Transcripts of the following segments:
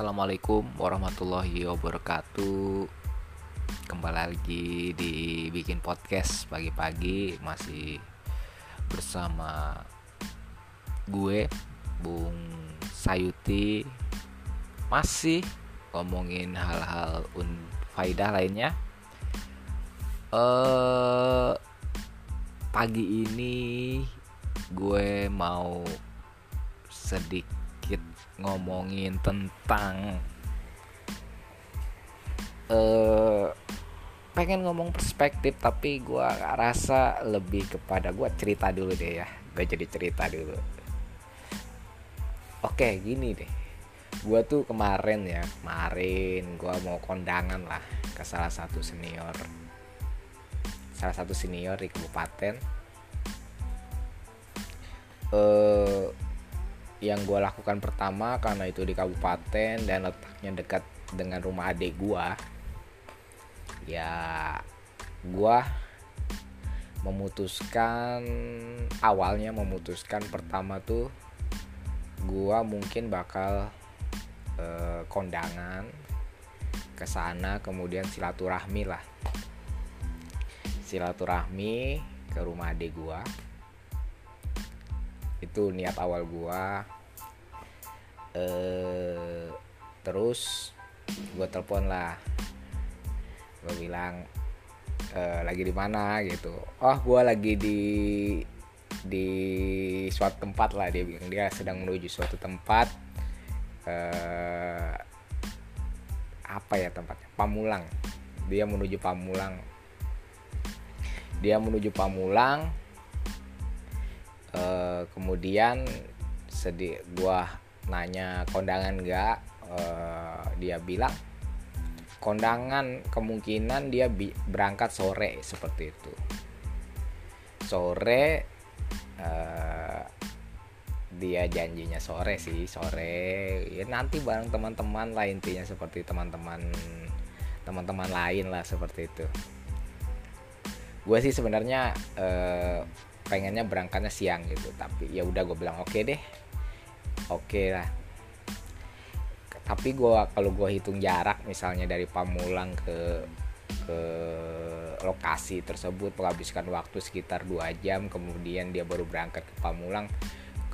Assalamualaikum warahmatullahi wabarakatuh. Kembali lagi di bikin podcast pagi-pagi. Masih bersama gue Bung Sayuti. Masih ngomongin hal-hal unfaidah lainnya. Uh, Pagi ini gue mau sedikit ngomongin tentang uh, pengen ngomong perspektif tapi gue rasa lebih kepada gue cerita dulu deh ya. Gue jadi cerita dulu. Oke gini deh. Gue tuh kemarin ya kemarin gue mau kondangan lah ke salah satu senior. Salah satu senior di kabupaten. Uh, yang gue lakukan pertama karena itu di kabupaten dan letaknya dekat dengan rumah adik gue ya gue memutuskan awalnya memutuskan pertama tuh gue mungkin bakal eh, kondangan ke sana kemudian silaturahmi lah. Silaturahmi ke rumah adik gue itu niat awal gua eh terus gua telepon lah. Gua bilang e, lagi di mana? gitu. Oh gua lagi di di suatu tempat lah dia bilang. Dia sedang menuju suatu tempat eh apa ya tempatnya? Pamulang. Dia menuju Pamulang. Dia menuju Pamulang uh, kemudian sedih gua nanya kondangan enggak uh, dia bilang kondangan kemungkinan dia berangkat sore seperti itu. Sore uh, dia janjinya sore sih sore. Ya nanti bareng teman-teman lah intinya seperti teman-teman teman-teman lain lah seperti itu. Gue sih sebenarnya uh, pengennya berangkatnya siang gitu tapi ya udah gue bilang oke okay deh oke okay lah. Tapi gue kalau gue hitung jarak misalnya dari Pamulang ke ke lokasi tersebut menghabiskan waktu sekitar dua jam kemudian dia baru berangkat ke Pamulang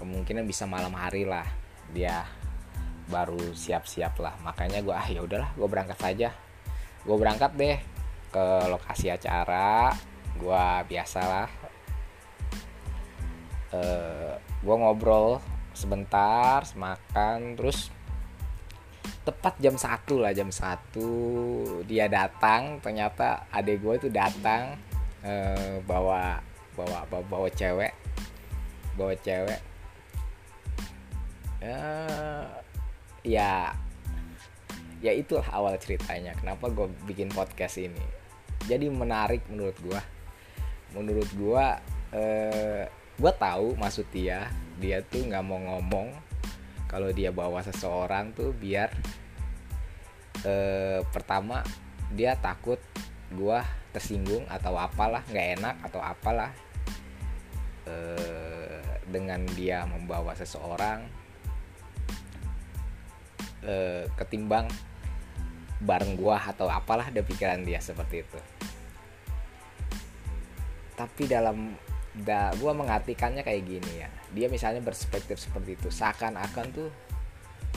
kemungkinan bisa malam hari lah. Dia baru siap-siap lah. Makanya gue ah ya udahlah gue berangkat saja gue berangkat deh ke lokasi acara. Gue biasalah uh, eh, gue ngobrol sebentar makan terus tepat jam satu lah jam satu. Dia datang ternyata adek gue itu datang uh, bawa bawa bawa, bawa cewek bawa cewek. Uh, ya ya itulah awal ceritanya kenapa gue bikin podcast ini. Jadi menarik menurut gue menurut gue uh, gue tahu maksud dia dia tuh nggak mau ngomong kalau dia bawa seseorang tuh biar eh, pertama dia takut gue tersinggung atau apalah nggak enak atau apalah eh, dengan dia membawa seseorang eh, ketimbang bareng gua atau apalah ada pikiran dia seperti itu. Tapi dalam da gue mengartikannya kayak gini ya. Dia misalnya berspektif seperti itu seakan-akan tuh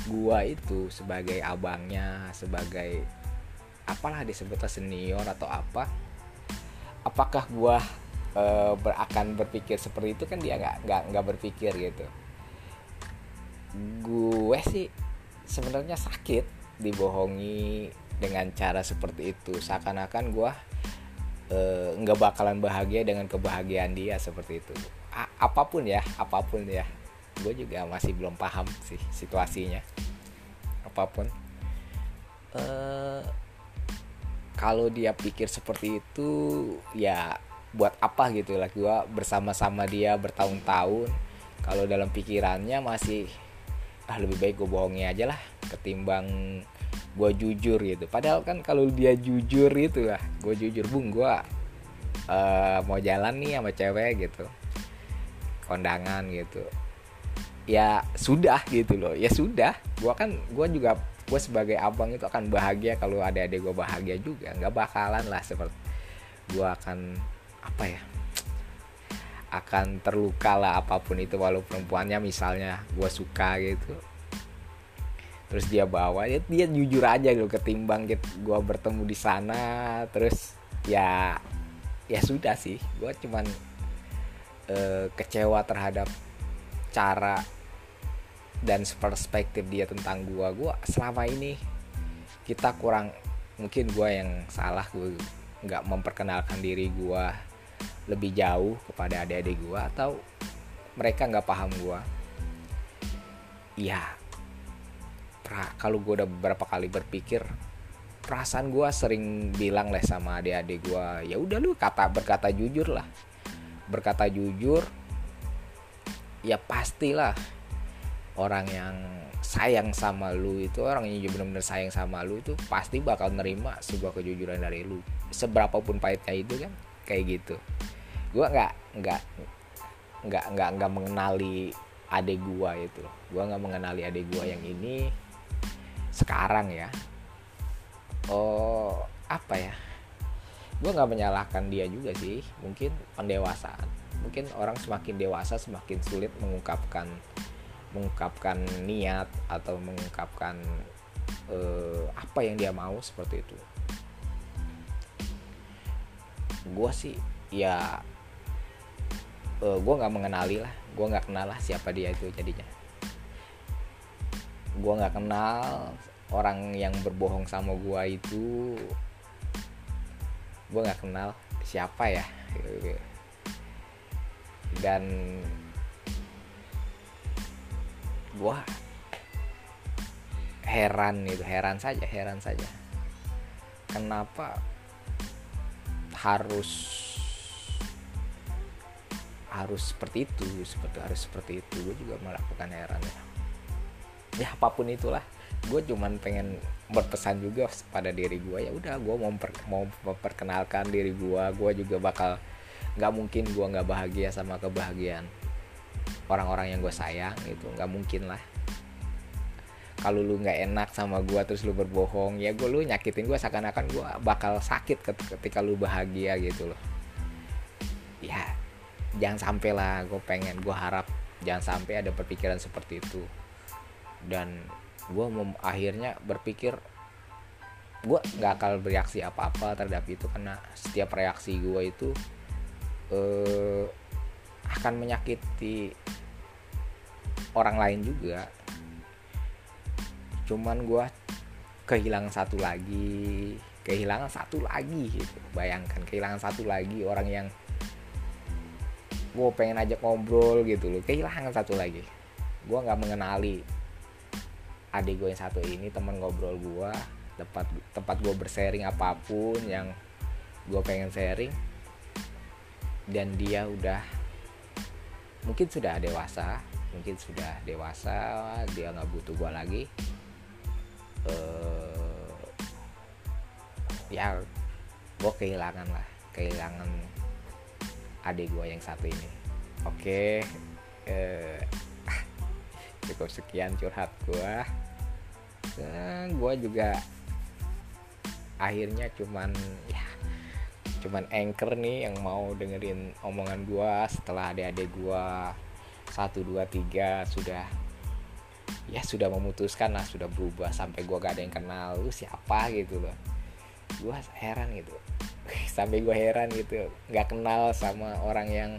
gue itu sebagai abangnya sebagai apalah disebutnya senior atau apa apakah gue e, ber, akan berpikir seperti itu kan dia nggak nggak nggak berpikir gitu. Gue sih sebenarnya sakit dibohongi dengan cara seperti itu. Seakan-akan gue Eh, nggak uh, bakalan bahagia dengan kebahagiaan dia seperti itu. A apa pun ya apa pun ya. Gue juga masih belum paham sih situasinya. Apa pun. Uh, kalau dia pikir seperti itu ya buat apa gitu lah gue bersama-sama dia bertahun-tahun. Kalau dalam pikirannya masih ah lebih baik gue bohongi aja lah ketimbang gue jujur gitu. Padahal kan kalau dia jujur itu lah gue jujur bung gue uh, mau jalan nih sama cewek gitu. Kondangan gitu. Ya sudah gitu loh. Ya sudah. Gue kan gue juga gue sebagai abang itu akan bahagia kalau ada adik gue bahagia juga. Nggak bakalan lah seperti gue akan apa ya akan terluka lah apa pun itu walau perempuannya misalnya gue suka gitu terus dia bawa dia, dia jujur aja gitu ketimbang gitu gue bertemu di sana terus ya ya sudah sih. Gue cuman uh, kecewa terhadap cara dan perspektif dia tentang gua. Gua selama ini kita kurang mungkin gua yang salah gua nggak memperkenalkan diri gua lebih jauh kepada adik-adik gua atau mereka nggak paham gua. Iya kalau gue udah beberapa kali berpikir perasaan gue sering bilang lah sama adik-adik gue ya udah lu kata berkata jujur lah. Berkata jujur ya pastilah orang yang sayang sama lu itu orang yang benar-benar sayang sama lu itu pasti bakal nerima sebuah kejujuran dari lu. Seberapa pun pahitnya itu kan kayak gitu. Gue nggak nggak nggak nggak nggak mengenali adik gua itu. Gue nggak mengenali adik gua yang ini sekarang ya. Oh apa ya? Gue nggak menyalahkan dia juga sih. Mungkin pendewasaan. Mungkin orang semakin dewasa semakin sulit mengungkapkan mengungkapkan niat atau mengungkapkan uh, apa yang dia mau seperti itu. Gue sih ya eh, gue nggak mengenali lah. Gue nggak kenal lah siapa dia itu jadinya gue nggak kenal orang yang berbohong sama gue itu. Gue nggak kenal siapa ya. Dan gua heran itu heran saja heran saja. Kenapa harus harus seperti itu seperti harus seperti itu. Gue juga melakukan heran ya ya apa pun itulah. Gue cuman pengen berpesan juga pada diri gue ya udah gue mau memper, mau memperkenalkan diri gue gue juga bakal nggak mungkin gue nggak bahagia sama kebahagiaan orang-orang yang gue sayang itu nggak mungkin lah. Kalau lu nggak enak sama gue terus lu berbohong ya gue lu nyakitin gue seakan-akan gue bakal sakit ketika lu bahagia gitu loh. Ya jangan sampai lah gue pengen gue harap jangan sampai ada perpikiran seperti itu dan gue akhirnya berpikir gue nggak akan bereaksi apa-apa terhadap itu karena setiap reaksi gue itu eh, akan menyakiti orang lain juga. Cuman gue kehilangan satu lagi kehilangan satu lagi gitu. Bayangkan kehilangan satu lagi orang yang gue pengen ajak ngobrol gitu loh. Kehilangan satu lagi. Gue nggak mengenali adik gue yang satu ini teman ngobrol gue tempat tempat gue bersharing apa pun yang gue pengen sharing dan dia udah mungkin sudah dewasa mungkin sudah dewasa dia nggak butuh gue lagi uh, ya gue kehilangan lah kehilangan adik gue yang satu ini oke okay. uh, eh, cukup sekian curhat gue uh, gue juga akhirnya cuman ya cuman anchor nih yang mau dengerin omongan gue setelah adik-adik gue satu dua tiga sudah ya sudah memutuskan lah sudah berubah sampai gue gak ada yang kenal lu siapa? gitu loh. Gue heran gitu. Sampai gue heran gitu nggak kenal sama orang yang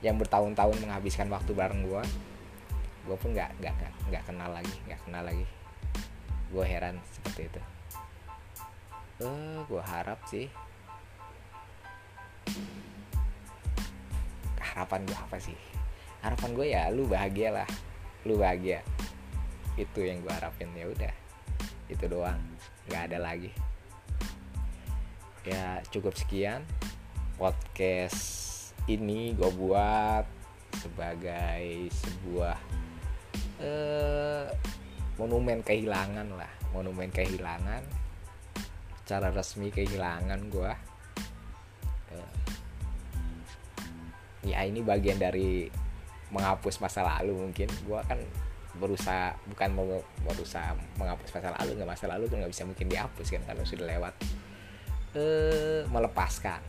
yang bertahun-tahun menghabiskan waktu bareng gue gue pun nggak nggak nggak kenal lagi nggak kenal lagi gue heran seperti itu. Eh uh, gue harap sih. Harapan gue apa sih? Harapan gue ya lu bahagia lah. Lu bahagia. Itu yang gue harapin ya udah. Itu doang. Nggak ada lagi. Ya cukup sekian podcast ini gue buat sebagai sebuah eh, monumen kehilangan lah monumen kehilangan. Cara resmi kehilangan gue ya ini bagian dari menghapus masa lalu mungkin. Gue kan berusaha bukan mau berusaha menghapus masa lalu nggak masa lalu tuh nggak bisa mungkin dihapus kan kalau sudah lewat. Eh melepaskan.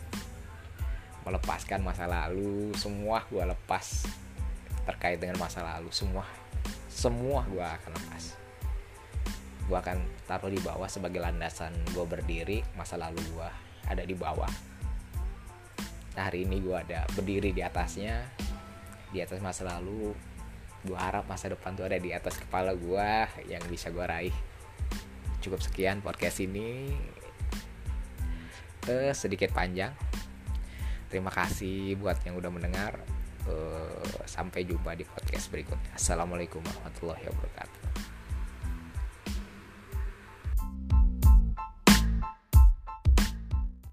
Melepaskan masa lalu semua gue lepas terkait dengan masa lalu. Semua semua gue akan lepas gue akan taruh di bawah sebagai landasan gue berdiri masa lalu gue ada di bawah. Nah, hari ini gue ada berdiri di atasnya di atas masa lalu. Gue harap masa depan tuh ada di atas kepala gue yang bisa gue raih. Cukup sekian podcast ini. Uh, sedikit panjang. Terima kasih buat yang udah mendengar. Uh, sampai jumpa di podcast berikutnya. Assalamualaikum warahmatullahi wabarakatuh